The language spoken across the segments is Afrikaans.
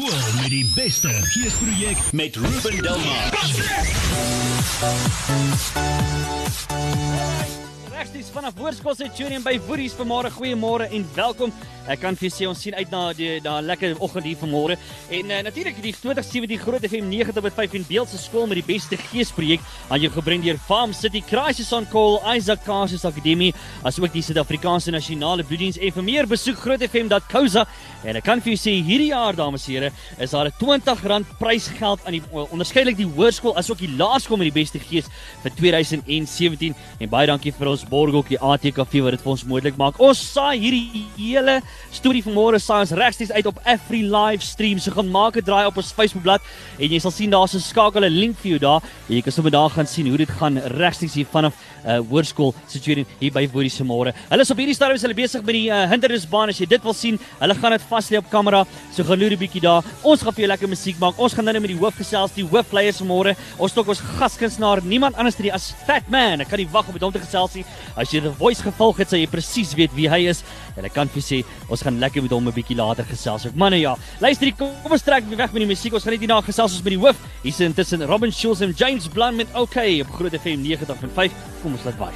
Skool met die beste geesprojek met Ruben Delmar. Regstreeks vanaf Hoërskool Centurion by Woeries vanmôre. Goeiemôre en welkom. Ek kan vir julle sê ons sien uit na die na 'n lekker oggend hier vanmôre. En uh, natuurlik die 2017 Groot FM 90.5 en Beeld se skool met die beste geesprojek aan jou gebring deur Farm City Crisis on Call, Isaac Cassius Akademie, asook die Suid-Afrikaanse Nasionale Bloeddiens en vir meer besoek grootfm.co.za. En ek kan vir julle sê hierdie jaar dames en here is daar 'n R20 prysgeld aan die onderskeidelik die hoërskool asook die laerskool met die beste gees vir 2017 en baie dankie vir ons borgokkie ATKV wat dit vir ons moontlik maak. Ons saai hierdie hele storie vanmôre ons regstreeks uit op Every Live Stream. So gaan maak 'n draai op ons Facebookblad en jy sal sien daar's 'n skakel 'n link vir jou daar. En jy kan sommer daar gaan sien hoe dit gaan regstreeks hier vanaf uh, hoërskool Centurion hier by Woerie se môre. Hulle is op hierdie stadium is hulle besig met die uh, hindernisbaan as jy dit wil sien. Hulle gaan dit vas lê op kamera. So gaan loer 'n bietjie daar. Ons gaan vir jou lekker musiek maak. Ons gaan nou met die hoof gesels, die hoofleiers môre. Ons stok ons gaskunstenaar, niemand anders as Fat Man. Ek kan nie wag om met hom te gesels nie. As jy die voice gevolg het, sal jy presies weet wie hy is. En ek kan vir sê, ons gaan lekker met hom 'n bietjie later gesels. Ek manne ja. Luister, hier, kom ons trek weg met die musiek. Ons gaan net hierna gesels ons met die hoof. Hier is intussen Robin Schulz en James Blunt met OK op Groot FM 90.5. Kom ons laat vaai.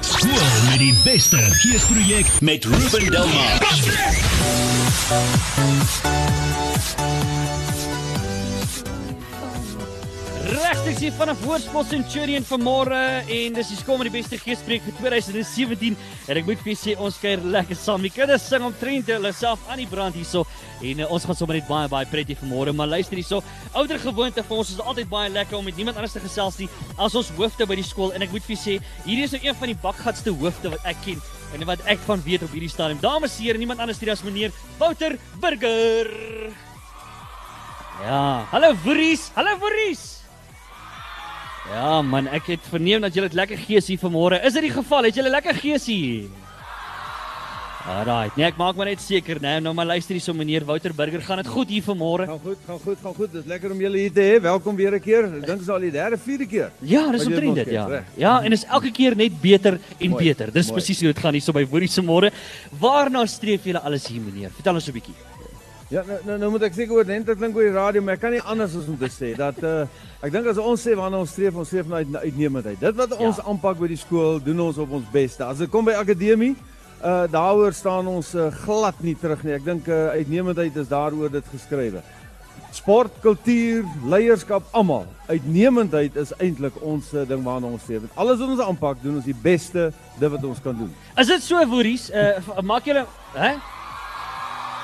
Skool met die beste geesprojek met Ruben Delmar. Regstreeks hier vanaf Hoërskool Centurion vanmôre en dis die skool met die beste geespreek vir 2017 en ek moet vir julle sê ons kuier lekker saam. Die kinders sing omtrent hulle self aan die brand hierso en uh, ons gaan sommer net baie baie prettig vanmôre maar luister hierso. Ouer gewoonte vir ons is altyd baie lekker om met niemand anders te gesels nie as ons hoofde by die skool en ek moet vir julle sê hierdie is nou een van die bakgatste hoofde wat ek ken en wat ek van weet op hierdie stadium. Dames en here, niemand anders hier as meneer Wouter Burger. Ja, hallo Woeries. Hallo Woeries. Ja man, ek het verneem dat julle dit lekker gees hier vanmôre. Is dit die geval? Het julle lekker gees hier? Alraai. Nee, ek maak maar net seker, nee, nou maar luister hier so meneer Wouter Burger, gaan dit goed hier vanmôre? Gaan goed, gaan goed, gaan goed. Dit is lekker om julle hier te hê. Welkom weer 'n keer. Ek dink dit is al die derde, vierde keer. Ja, dis omtrent dit, ja. reg. Ja, en is elke keer net beter en Mooi, beter. Dis presies hoe dit gaan hier so by Woerie se môre. Waarna streef julle alles hier meneer? Vertel ons 'n bietjie. Ja, nou, nou, nou moet ek seker oordentlik klink oor die radio, maar ek kan nie anders as om te sê dat uh ek dink as ons sê waarna ons streef, ons streef na uit, uitnemendheid. Dit wat ons Ja. aanpak by die skool, doen ons op ons beste. As dit kom by akademie, uh daaroor staan ons uh, glad nie terug nie. Ek dink uh, uitnemendheid is daaroor dit geskrywe. Sport, kultuur, leierskap, almal. Uitnemendheid is eintlik ons uh, ding waarna ons streef. Alles wat ons aanpak, doen ons die beste dit wat ons kan doen. Is dit so Woeries? Uh maak julle hè?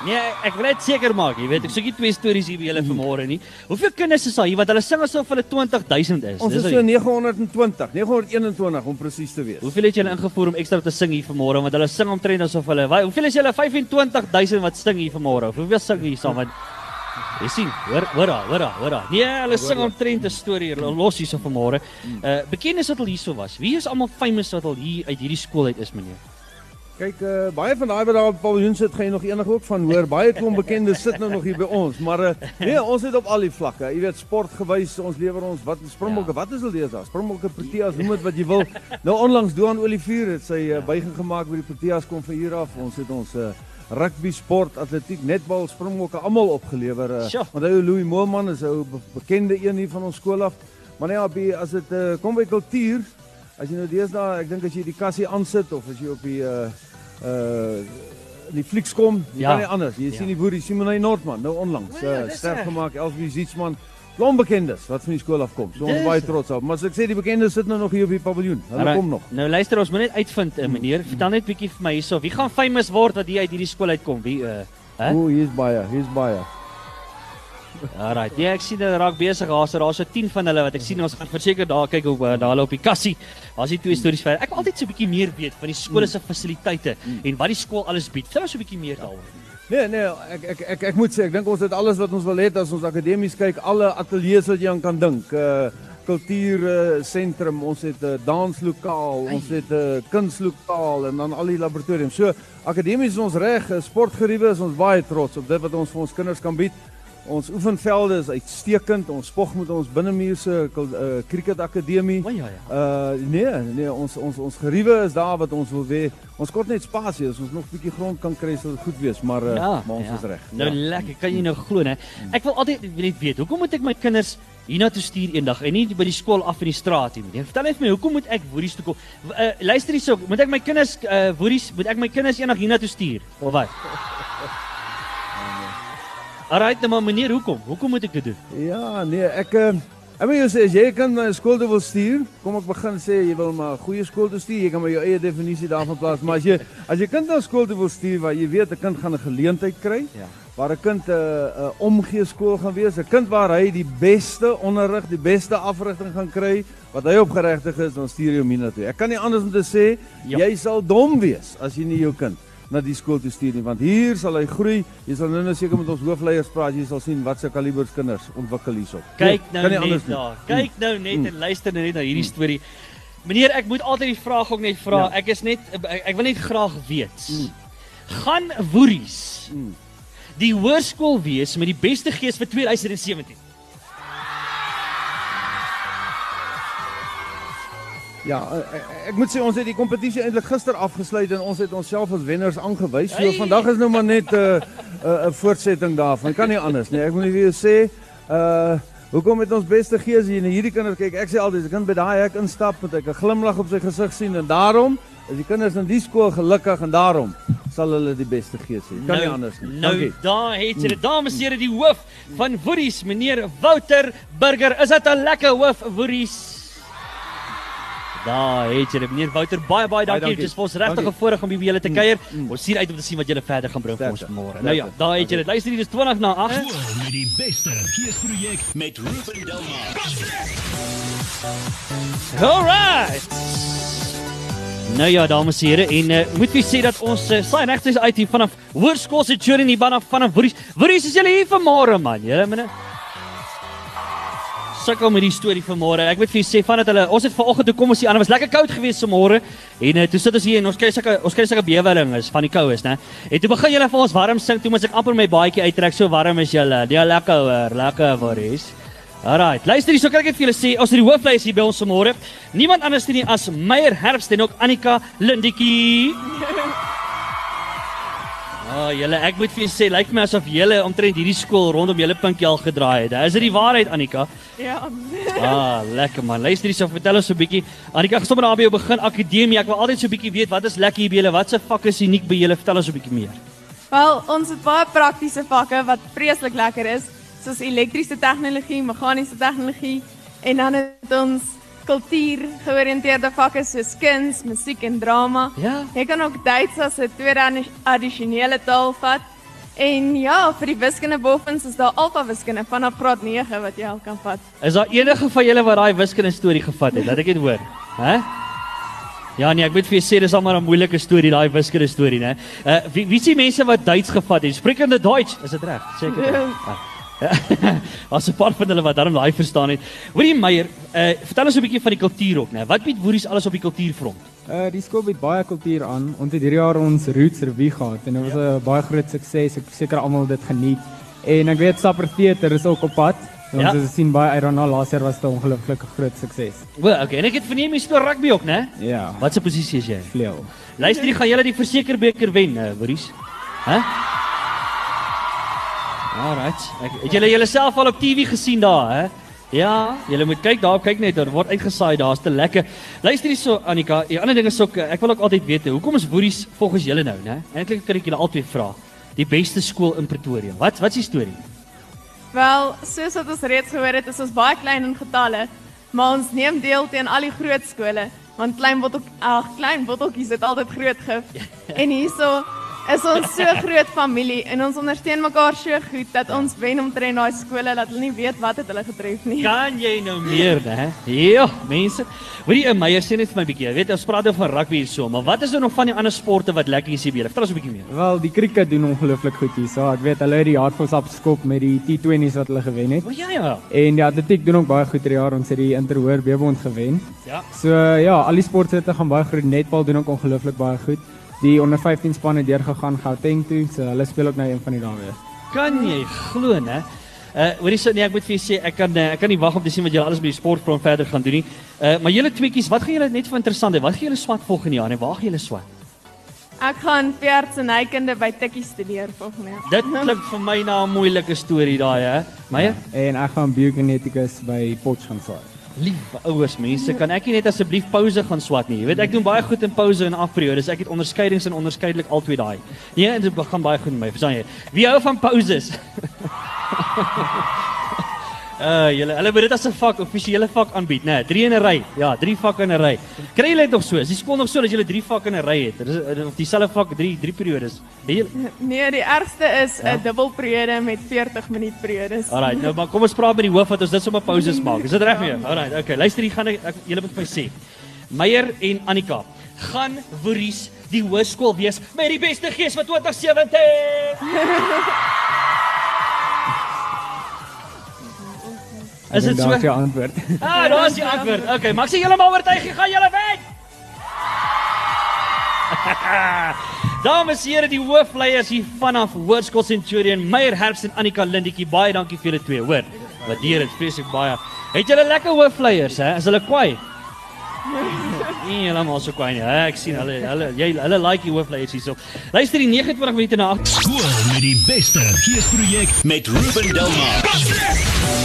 Nee, ek wil net seker maak, jy weet, ek soek nie twee stories hier by julle vanmôre nie. Hoeveel kinders is daar hier want hulle sing asof hulle 20000 is. Ons is wat- so 920, 921 om presies te wees. Hoeveel het julle ingevoer om ekstra te sing hier vanmôre want hulle sing omtrent asof hulle Hoeveel is julle 25000 wat sing hier vanmôre? Hoeveel sing hier saam want Jy sien, hoor hoor daar, hoor daar, hoor daar. Nee, hulle sing omtrent 'n storie hulle los hierso vanmôre. Uh bekendes wat al hierso was. Wie is almal famous wat al hier uit hierdie skool uit is meneer? Kyk, uh, baie van daai wat daar op paviljoen sit, gaan jy nog enig ook van hoor. Baie klomp bekendes sit nou nog hier by ons, maar uh, nee, ons het op al die vlakke. Jy weet, sportgewys, ons lewer ons wat Springbokke, Ja. wat is dees daar? Springbokke, Proteas, noem dit wat jy wil. Nou onlangs Doan Olivier het sy uh, buiging gemaak by die Proteas kom van hier af. Ons het ons uh, rugby, sport, atletiek, netbal, Springbokke almal opgelewer. Uh. Onthou Louis Moelman is 'n ou be- bekende een hier van ons skool af. Maar nee, op die, as dit uh, kom by kultuur, as jy nou deesdae, ek dink as jy die kassie aansit of as jy op die uh uh die flieks kom, jy Ja. kan nie anders. Jy Ja. sien die boerie Simonay Nordman nou onlangs uh, sterk gemaak, Elsbie Zietsman. Klomp bekendes wat van die skool af kom. So ons baie trots op. Maar as ek sê die bekendes sit nou nog hier op die paviljoen. Hulle Alright, kom nog. Nou luister, ons moet net uitvind uh, meneer, vertel net bietjie vir my hierso. Wie gaan famous word wat hier uit hierdie skool uitkom? Wie uh Hè? O, hier's baie, hier's baie. Alright. Ja, ek sien hulle raak besig. Daar's daar's so 10 van hulle wat ek sien ons gaan verseker daar kyk hoe uh, daar hulle op die kassie. Daar's die twee stories verder. Ek wil altyd so 'n bietjie meer weet van die skool se fasiliteite en wat die skool alles bied. Vertel ons so 'n bietjie meer daaroor. Nee, nee, ek ek ek ek moet sê ek dink ons het alles wat ons wil hê as ons akademies kyk, alle ateljee's wat jy aan kan dink. Uh kultuur uh, sentrum, ons het 'n uh, danslokaal, ons het 'n uh, kunslokaal en dan al die laboratoriums. So akademies is ons reg, uh, sportgeriewe is ons baie trots op dit wat ons vir ons kinders kan bied. Ons oefenvelde is uitstekend. Ons spog met ons binnemuurse uh, cricket akademie. O ja ja. Uh nee, nee, ons ons ons geriewe is daar wat ons wil hê. Ons kort net spasie, as ons nog 'n bietjie grond kan kry sal dit goed wees, maar uh, Ja, maar ons ja. is reg. Nou ja. lekker, kan jy nou glo hè? Ek wil altyd net weet, hoekom moet ek my kinders hiernatoe stuur eendag en nie by die skool af in die straat nie? Vertel net vir my, hoekom moet ek woeries toe kom? Uh, luister hierso, moet ek my kinders uh woeries, moet ek my kinders eendag hiernatoe stuur of wat? Alright, nou maar meneer, hoekom? Hoekom moet ek dit doen? Ja, nee, ek uh, ek wil jou sê as jy 'n kind na 'n skool toe wil stuur, kom ek begin sê jy wil maar goeie skool toe stuur, jy kan maar jou eie definisie daarvan plaas, maar as jy as jy kind na 'n skool toe wil stuur waar jy weet 'n kind gaan 'n geleentheid kry, Ja. waar 'n kind 'n uh, 'n omgee skool gaan wees, 'n kind waar hy die beste onderrig, die beste afrigting gaan kry wat hy opgeregtig is, dan stuur jy hom hiernatoe. Ek kan nie anders om te sê Ja. jy sal dom wees as jy nie jou kind na die skool toe stuur nie want hier sal hy groei. Jy sal nou nou seker met ons hoofleiers praat, jy sal sien wat se kalibers kinders ontwikkel hierso. Kyk Nee, nou nie net daar. Kyk nou net en luister nou net na hierdie storie. Meneer, ek moet altyd die vraag ook net vra. Ja. Ek is net ek, ek wil net graag weet. Gaan Woeries Mm. die hoërskool wees met die beste gees vir 2017? Ja, ek, ek moet sê ons het die kompetisie eintlik gister afgesluit en ons het onsself as wenners aangewys. So Hey. vandag is nou maar net 'n uh, 'n uh, 'n voortsetting daarvan. Kan nie anders nie. Ek moet vir jou sê, uh hoekom het ons beste gees hier en hierdie kinders kyk. Ek sê altyd as 'n kind by daai hek instap, moet ek 'n glimlag op sy gesig sien en daarom is die kinders in die skool gelukkig en daarom sal hulle die beste gees hê. Kan nie anders nie. Nou, Dankie. daar het dit. Dames en here, die hoof van Woeries, meneer Wouter Burger. Is dit 'n lekker hoof Woeries? Daar het jy dit, meneer Wouter. Baie baie dankie. Dit is vir ons regtig. 'n voorreg om hier by julle te kuier. mm. Ons sien uit om te sien wat julle verder gaan bring vir ons vanmôre. Nou ja, daar het jy dit. Luister hier, dis 20 na 8. Cool met die beste geesprojek met Ruben Delmar. Alright. Nou ja, dames en here, en uh, moet vir sê dat ons uh, saai regtig uit hier vanaf Hoërskool se journey hier vanaf vanaf Woeries. Woeries is julle hier vanmôre man. Julle menne sukkel met die storie vanmôre. Ek moet vir julle sê vandat hulle ons het vanoggend toe kom ons hier aan, dit was lekker koud geweest vanmôre. En uh, toe sit ons hier en ons kry sulke ons kry sulke bewering is van die koue is, né? En toe begin julle vir ons warm sing, toe moet ek amper my baadjie uittrek, so warm is julle. Ja, lekker hoor, lekker Woeries. Alright, luister hier, so kan ek vir julle sê, ons het die hooflei is hier by ons vanmôre. Niemand anders nie as Meyer Herbst en ook Annika Lindetjie. Ah, oh, julle, ek moet vir julle sê, lyk my asof julle omtrent hierdie skool rondom julle pinkie al gedraai het. Is dit die waarheid, Annika? Ja. Ah, lekker man. Luister hier, so vertel ons so 'n bietjie. Annika, ek sommer daar by jou begin akademie. Ek wil altyd so 'n bietjie weet wat is lekker hier by julle? Wat se vak is uniek by julle? Vertel ons so 'n bietjie meer. Wel, ons het baie praktiese vakke wat vreeslik lekker is, soos elektriese tegnologie, meganiese tegnologie en dan het ons kultuur georiënteerde vakke soos kuns, musiek en drama. Ja. Jy kan ook Duits as 'n tweede addi- addisionele taal vat. En ja, vir die wiskunde boffens is daar alfa wiskunde vanaf graad 9 wat jy al kan vat. Is daar enige van julle wat daai wiskunde storie gevat het? Laat ek dit hoor. Hè? Ja nee, ek moet vir julle sê dis al maar 'n moeilike storie daai wiskunde storie, né? Uh wie wie die mense wat Duits gevat het? Sprekende Duits, is dit reg? Seker. Ah. As 'n paar van hulle wat daarom daai verstaan het. Hoorie Meyer, uh vertel ons 'n bietjie van die kultuur ook, né? Wat bied Woeries alles op die kultuurfront? Uh die skool bied baie kultuur aan. Ons het hierdie jaar ons Roots Revue gehad en dit was 'n baie groot sukses. Ek seker almal het dit geniet. En ek weet Sapper Theater is ook op pad. Ons Ja. het sien baie uit daarna. Laas jaar was dit 'n ongelooflike groot sukses. O, okay, en ek het verneem jy speel rugby ook, né? Ja. Wat se posisie is jy? Vleuel. Luister, jy gaan julle die versekerbeker wen, uh, Woeries. Hæ? Alright. Ek het julle julleself al op TV gesien daar, hè? Ja, julle moet kyk daar, kyk net, daar word uitgesaai, daar's te lekker. Luister hierso Annika, die ander ding is ook ek wil ook altyd weet, hoekom is Woeries volgens julle nou, né? Eintlik kan ek julle albei vra. Die beste skool in Pretoria. Wat wat is die storie? Wel, soos wat ons reeds gehoor het, is ons baie klein in getalle, maar ons neem deel teen al die groot skole, want klein bottel ag klein botteltjies het altyd groot gif. En hierso is ons so groot familie en ons ondersteun mekaar so goed dat ons wen omtrent daai skole dat hulle nie weet wat het hulle getref nie. Kan jy nou meer, né? Ja, mense. Hoorie, uh, Meyer sê net vir my 'n bietjie. Jy weet, ons praat oor van rugby hierso, maar wat is er nog van die ander sporte wat lekker is hier by julle? Vertel ons 'n bietjie meer. Wel, die cricket doen ongelooflik goed hier. So ek weet hulle het die hardvors opskop met die T20s wat hulle gewen het. O ja ja. En die atletiek doen ook baie goed hierdie jaar. Ons het die Interhoor Bebond gewen. Ja. So ja, al die sportsoorte gaan baie goed. Netbal doen ook ongelooflik baie goed. Die onder 15 span het deurgegaan Gauteng toe. So hulle speel ook nou een van die dae weer. Kan jy glo, né? Uh hoorie so nee, ek moet vir julle sê ek kan uh, ek kan nie wag om te sien wat julle alles by die sportfront verder gaan doen nie. Uh maar julle tweetjies, wat gaan julle net vir interessant hê? Wat gaan julle swat volgende jaar en waar gaan julle swat? Ek gaan veeartsenykunde by Tikkie studeer volgende jaar. Dit klink vir my na 'n moeilike storie daai hè. Meyer? En ek gaan biogeneticus by Potch gaan swaai. Liewe ouers, mense, kan ek net asseblief pouse gaan swat nie? Jy weet ek doen baie goed in pouse en afperiodes. Ek het onderskeidings en onderskeidelik albei daai. Nee, dit gaan baie goed met my. Verstaan jy? Wie hou van pauses? Uh julle hulle moet dit as 'n vak, offisiële vak aanbied, né? Nee, 3 in 'n ry. Ja, 3 vakke in 'n ry. Kry julle dit nog so? Is die skool nog so dat julle 3 vakke in 'n ry het? Dit is of dieselfde vak 3 3 periodes. Nee. Nee, die ergste is 'n ja? dubbelperiode met 40 minuut periodes. Alright, nou maar kom ons praat met die hoof wat ons dit sommer pauses maak. Is dit reg vir jou? Alright, okay. Luister, hier gaan ek, ek julle moet my sê. Meyer en Annika gaan Woeries die hoërskool wees met die beste gees vir 2017. Is dit so? Daar's jou antwoord. Ah, daar's die antwoord. Okay, sê julle maar oortuig, gaan julle wen. Dames en here, die hoofleiers hier vanaf Hoërskool Centurion, Meyer Herbs en Annika Lindetjie, baie dankie vir julle twee, hoor. Waardeer dit vreeslik baie. Het julle lekker hoofleiers, hè? Is hulle kwaai? Nee, hulle maar so kwaai nie. Hè? Ek sien hulle hulle jy hulle like die hoofleiers hierso. Luister die 29 minute na 8. Skool met die beste geesprojek met Ruben Delmar.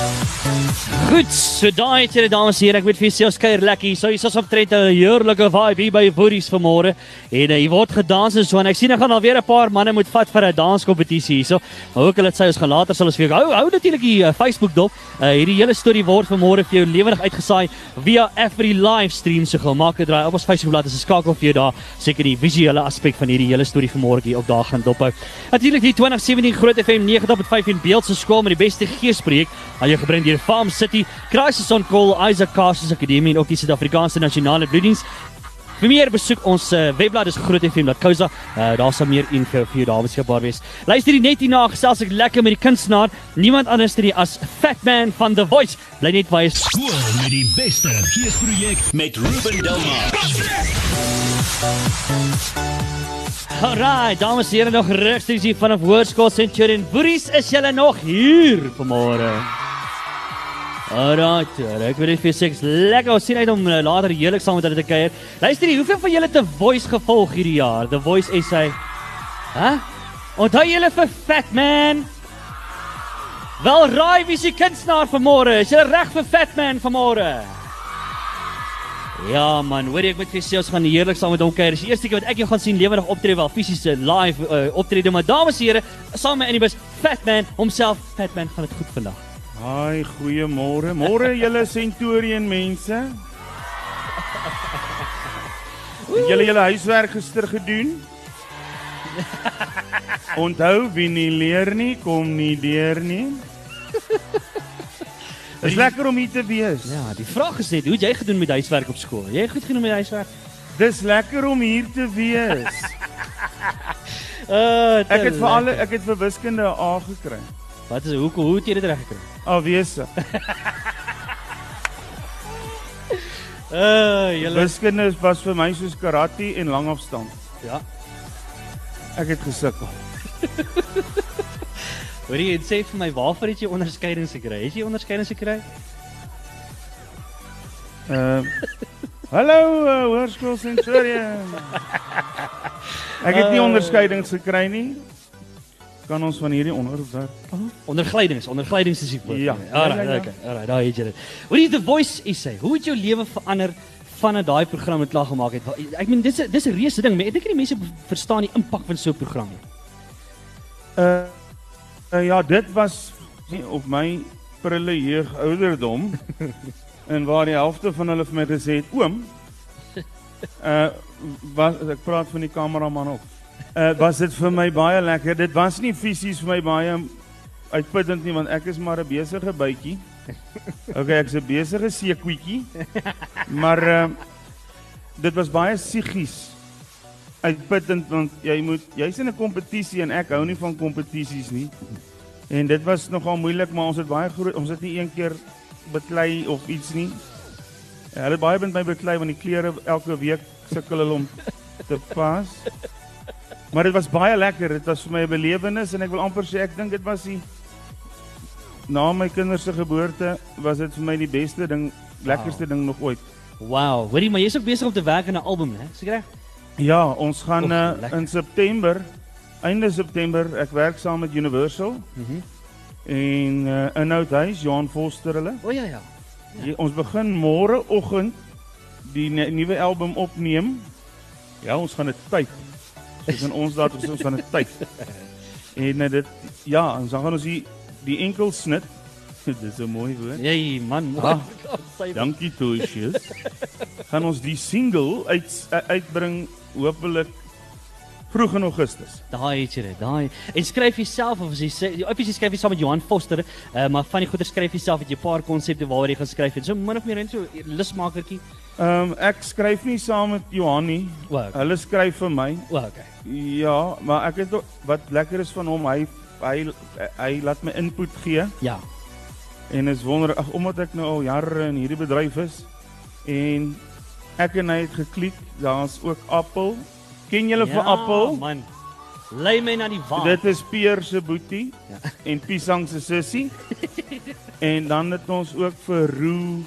Thank you. Goed, so daai het julle dames en here, ek weet vir julle skeuier lekker. So hier's ons optred 'n heerlike vibe hier by Woodies vanmôre. En uh, hier word gedans en so en ek sien ek gaan alweer 'n paar manne moet vat vir 'n danskompetisie hierso. Maar ook hulle sê ons gaan later sal ons vir jou hou hou natuurlik die uh, Facebook dop. Uh, hierdie hele storie word vanmôre vir jou lewendig uitgesaai via Every livestream se so gemaak het draai op ons Facebook bladsy. Dis skakel vir jou daar seker die visuele aspek van hierdie hele storie vanmôre hier op daar gaan dophou. Natuurlik die 2017 Groot FM 90.5 in beeld se skool met die beste geesprojek. Hy jy gebring deur Farm City, Crisis on Call, Isaac Castles Akademie en ook die Suid-Afrikaanse Nasionale Bloediens. Vir meer besoek ons uh, webblad is grootfm.co.za. Uh, daar sal meer info vir jou daar beskikbaar wees. Luister die net hierna gesels ek lekker met die kunstenaar, niemand anders nie as Fatman van The Voice. Bly net by skool met die beste geesprojek met Ruben Delmar. Alraai, dames en here nog regstreeks hier vanaf Hoërskool Centurion. Boeries, is julle nog hier vanmôre? Alraai, ek wil net vir seks lekker sien uit om uh, later heerlik saam met hulle te kuier. Luister, hier, hoeveel van julle het 'n voice gevolg hierdie jaar? The Voice SA. Hæ? Onthou julle vir Fat Man? Wel raai wie se kunstenaar vanmôre? Is jy reg vir Fat Man vanmôre? Ja man, hoor ek met vir sê ons gaan heerlik saam met hom kuier. Dis die eerste keer wat ek jou gaan sien lewendig optree wel fisiese live uh, optrede, maar dames en here, saam met Anibus Fat Man homself, Fat Man gaan dit goed vandag. Haai, goeiemôre. Môre julle Centurion mense. Het julle julle huiswerk gister gedoen? Onthou wie nie leer nie, kom nie deur nie. Dis lekker om hier te wees. Ja, die vraag is net, hoe het jy gedoen met huiswerk op skool? Jy goed gedoen met huiswerk? Dis lekker om hier te wees. Uh, ek het vir alle ek het vir wiskunde 'n A gekry. Wat is hoe hoe het jy dit reg gekry? Afwese. Uh, julle Wiskunde was vir my soos karate en langafstand. Ja. Ek het gesukkel. Hoor jy en sê vir my waarvoor het jy onderskeidings gekry? Het jy onderskeidings gekry? Uh Hallo uh, Hoërskool Centurion. Ek het nie onderskeidings gekry nie. Kan ons van hierdie onderwerp werk? Onderglydings, onderglydings is die woord. Ja. Alraai, Ja, ja, ja. okay. Alraai, daar het jy dit. Hoor jy The Voice is hy? Hoe het jou lewe verander vanaf daai program met klaar gemaak het? Ek meen dis 'n dis 'n reuse ding, maar ek dink nie die mense verstaan die impak van so 'n program nie. Uh, uh ja, dit was nie op my prille jeug ouderdom en waar die helfte van hulle vir my gesê het, "Oom, uh was ek praat van die kameraman op. Uh was dit vir my baie lekker. Dit was nie fisies vir my baie uitputtend nie want ek is maar 'n besige bytjie. Okay, ek's 'n besige seekoetjie. Maar uh dit was baie psigies uitputtend want jy moet jy's in 'n kompetisie en ek hou nie van kompetisies nie. En dit was nogal moeilik, maar ons het baie groot ons het nie een keer beklei of iets nie. Hulle baie met my beklei want die klere elke week sukkel hulle om te pas. Maar dit was baie lekker. Dit was vir my 'n belewenis en ek wil amper sê ek dink dit was die na my kinders se geboorte was dit vir my die beste ding, lekkerste ding nog ooit. Wow, hoorie, maar jy's ook besig om te werk aan 'n album? Seker reg? Ja, ons gaan uh, lekker. in September, einde September, ek werk saam met Universal Mhm. en uh, Inhoudhuis, Johan Foster hulle. O ja ja. Ja. Ons begin môre oggend die nuwe album opneem. Ja, ons gaan dit tyd. Soos in ons daad ons gaan dit tyd. En uh, dit ja, ons gaan ons die die enkel snit. Dis 'n mooi woord. Jy man, Ah, Dankie Toesius. gaan ons die single uit uh, uitbring hopelik vroeg in Augustus. Daai het jy dit. Daai. En skryf jouself of as jy sê, jy obviously skryf jy saam met Johan Foster, uh, maar van die goeie skryf jouself het jy 'n paar konsepte waaroor jy gaan skryf het. So min of meer net so lusmakertjie. Ehm um, ek skryf nie saam met Johan nie. O, okay. Hulle skryf vir my. O, okay. Ja, maar ek het wat lekker is van hom, hy hy hy laat my input gee Ja. en is wonder ag omdat ek nou al jare in hierdie bedryf is en ek en hy het geklik. Daar's ook Appel. Ken julle vir Appel? Ja, man. Lei my na die wa. Dit is Peer se boetie Ja. en Pisang se sussie. en dan het ons ook vir Roo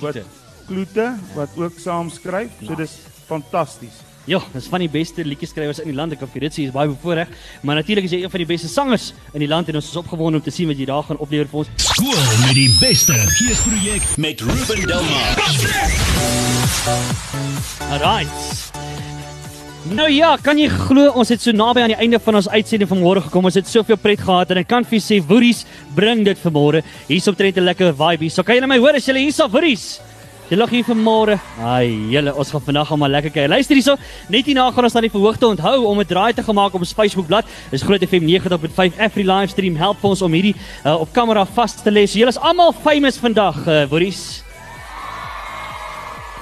wat Kloete. Kloete wat ook saam skryf. So dis fantasties. Ja, dis van die beste liedjieskrywers in die land. Ek kan vir dit sê, is baie bevoorreg. Maar natuurlik is jy een van die beste sangers in die land en ons is opgewonde om te sien wat jy daar gaan oplewer vir ons. Skool met die beste geesprojek met Ruben Delmar. Alright. Nou ja, kan jy glo ons het so naby aan die einde van ons uitsending vanmôre gekom. Ons het soveel pret gehad en ek kan vir julle sê Woeries bring dit vanmôre. Hier's omtrent 'n lekker vibe hier. So kan julle my hoor as julle hierso Woeries? Jy lag hier vanmôre. Ai, julle, ons gaan vandag almal lekker kyk. Luister hierso, net hierna gaan ons dan die verhoogte onthou om 'n draai te gemaak op ons Facebook bladsy. Dis Groot FM 90.5 Afri livestream help ons om hierdie uh, op kamera vas te lê. So julle is almal famous vandag, uh, Woeries.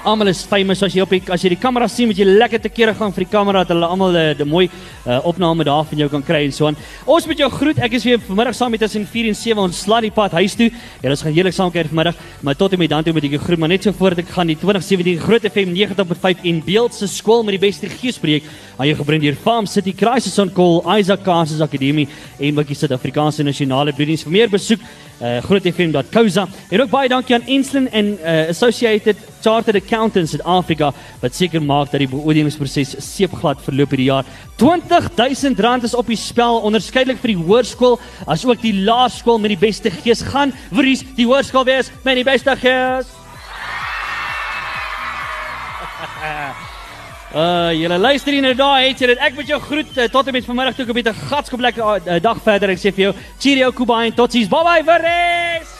Almal is famous as jy op die as jy die kamera sien met jy lekker te kere gaan vir die kamera dat hulle almal 'n uh, mooi uh, opname daar van jou kan kry en so aan. Ons moet jou groet. Ek is weer vanmiddag saam met tussen 4 en 7 ons slaan die pad huis toe. Ja, ons gaan heerlik saam kuier vanmiddag, maar tot en met dan toe moet ek jou groet, maar net so voordat ek gaan die 2017 Groot FM 90.5 en beeld se skool met die beste geespreek aan jou gebring deur Farm City Crisis on Call, Isaac Cases Akademie en Wikkie Suid-Afrikaanse Nasionale Bloediens. Vir meer besoek uh, grootfm.co.za. En ook baie dankie aan Enslin en uh, Associated Chartered Accountants Suid-Afrika wat seker maak dat die beoordelingsproses seepglad verloop hierdie jaar. R20000 is op die spel onderskeidelik vir die hoërskool as ook die laerskool met die beste gees gaan. Wie's die hoërskool wees met die beste gees? Uh, julle luister hier nou daai het dit. Ek moet jou groet uh, tot en met vanmiddag toe ek 'n bietjie gatskop lekker uh, dag verder. Ek sê vir jou, cheerio Kuba en totsies. Bye bye vir res.